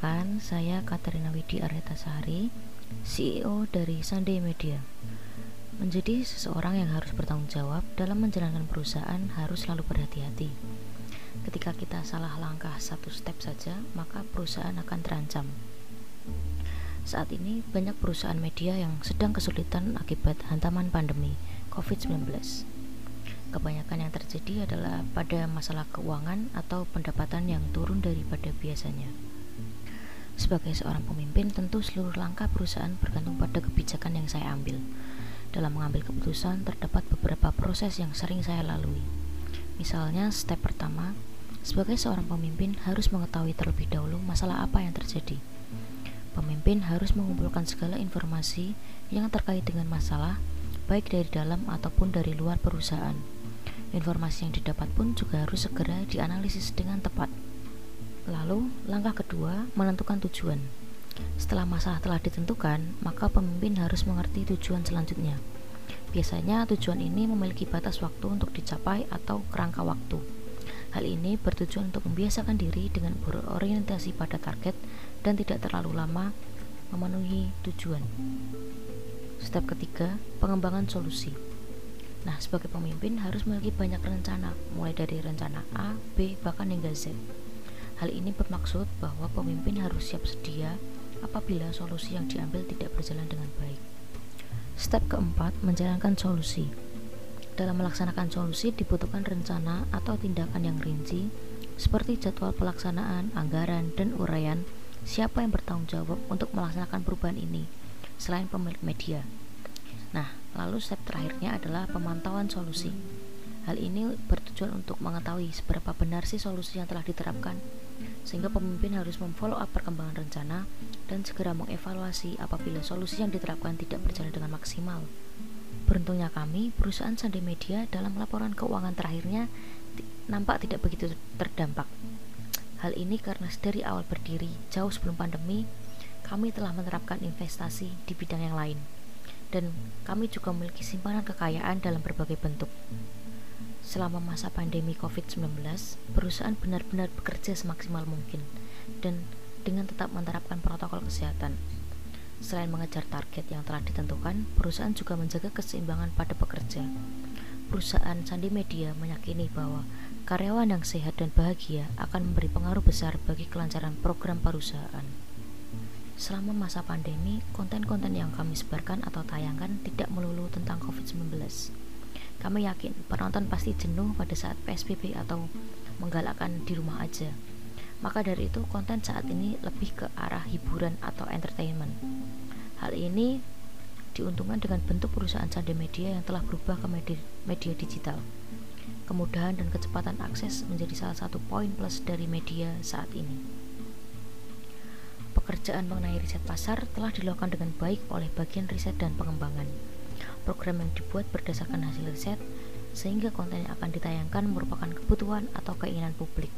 Perkenalkan, saya Katerina Widi Aryatasari, CEO dari Sunday Media. Menjadi seseorang yang harus bertanggung jawab dalam menjalankan perusahaan harus selalu berhati-hati. Ketika kita salah langkah satu step saja, maka perusahaan akan terancam. Saat ini banyak perusahaan media yang sedang kesulitan akibat hantaman pandemi COVID-19. Kebanyakan yang terjadi adalah pada masalah keuangan atau pendapatan yang turun daripada biasanya. Sebagai seorang pemimpin, tentu seluruh langkah perusahaan bergantung pada kebijakan yang saya ambil. Dalam mengambil keputusan, terdapat beberapa proses yang sering saya lalui. Misalnya, step pertama, sebagai seorang pemimpin harus mengetahui terlebih dahulu masalah apa yang terjadi. Pemimpin harus mengumpulkan segala informasi yang terkait dengan masalah, baik dari dalam ataupun dari luar perusahaan. Informasi yang didapat pun juga harus segera dianalisis dengan tepat. Lalu, langkah kedua, menentukan tujuan. Setelah masalah telah ditentukan, maka pemimpin harus mengerti tujuan selanjutnya. Biasanya tujuan ini memiliki batas waktu untuk dicapai atau kerangka waktu. Hal ini bertujuan untuk membiasakan diri dengan berorientasi pada target dan tidak terlalu lama memenuhi tujuan. Step ketiga, pengembangan solusi. Nah, sebagai pemimpin harus memiliki banyak rencana, mulai dari rencana A, B, bahkan hingga Z. Hal ini bermaksud bahwa pemimpin harus siap sedia apabila solusi yang diambil tidak berjalan dengan baik. Step keempat, menjalankan solusi. Dalam melaksanakan solusi dibutuhkan rencana atau tindakan yang rinci seperti jadwal pelaksanaan, anggaran, dan uraian siapa yang bertanggung jawab untuk melaksanakan perubahan ini selain pemilik media. Nah, lalu step terakhirnya adalah pemantauan solusi. Hal ini bertujuan untuk mengetahui seberapa benar sih solusi yang telah diterapkan sehingga pemimpin harus memfollow up perkembangan rencana dan segera mengevaluasi apabila solusi yang diterapkan tidak berjalan dengan maksimal. Beruntungnya kami, perusahaan Sandi Media dalam laporan keuangan terakhirnya nampak tidak begitu terdampak. Hal ini karena dari awal berdiri, jauh sebelum pandemi, kami telah menerapkan investasi di bidang yang lain. Dan kami juga memiliki simpanan kekayaan dalam berbagai bentuk. Selama masa pandemi COVID-19, perusahaan benar-benar bekerja semaksimal mungkin dan dengan tetap menerapkan protokol kesehatan. Selain mengejar target yang telah ditentukan, perusahaan juga menjaga keseimbangan pada pekerja. Perusahaan Sandi Media meyakini bahwa karyawan yang sehat dan bahagia akan memberi pengaruh besar bagi kelancaran program perusahaan. Selama masa pandemi, konten-konten yang kami sebarkan atau tayangkan tidak melulu tentang COVID-19 kami yakin penonton pasti jenuh pada saat PSBB atau menggalakkan di rumah aja. Maka dari itu konten saat ini lebih ke arah hiburan atau entertainment. Hal ini diuntungkan dengan bentuk perusahaan Sandi Media yang telah berubah ke media, media digital. Kemudahan dan kecepatan akses menjadi salah satu poin plus dari media saat ini. Pekerjaan mengenai riset pasar telah dilakukan dengan baik oleh bagian riset dan pengembangan Program yang dibuat berdasarkan hasil riset, sehingga konten yang akan ditayangkan merupakan kebutuhan atau keinginan publik.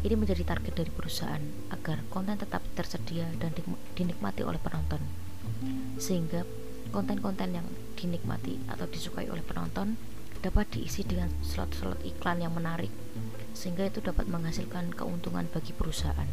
Ini menjadi target dari perusahaan agar konten tetap tersedia dan dinikmati oleh penonton, sehingga konten-konten yang dinikmati atau disukai oleh penonton dapat diisi dengan slot-slot iklan yang menarik, sehingga itu dapat menghasilkan keuntungan bagi perusahaan.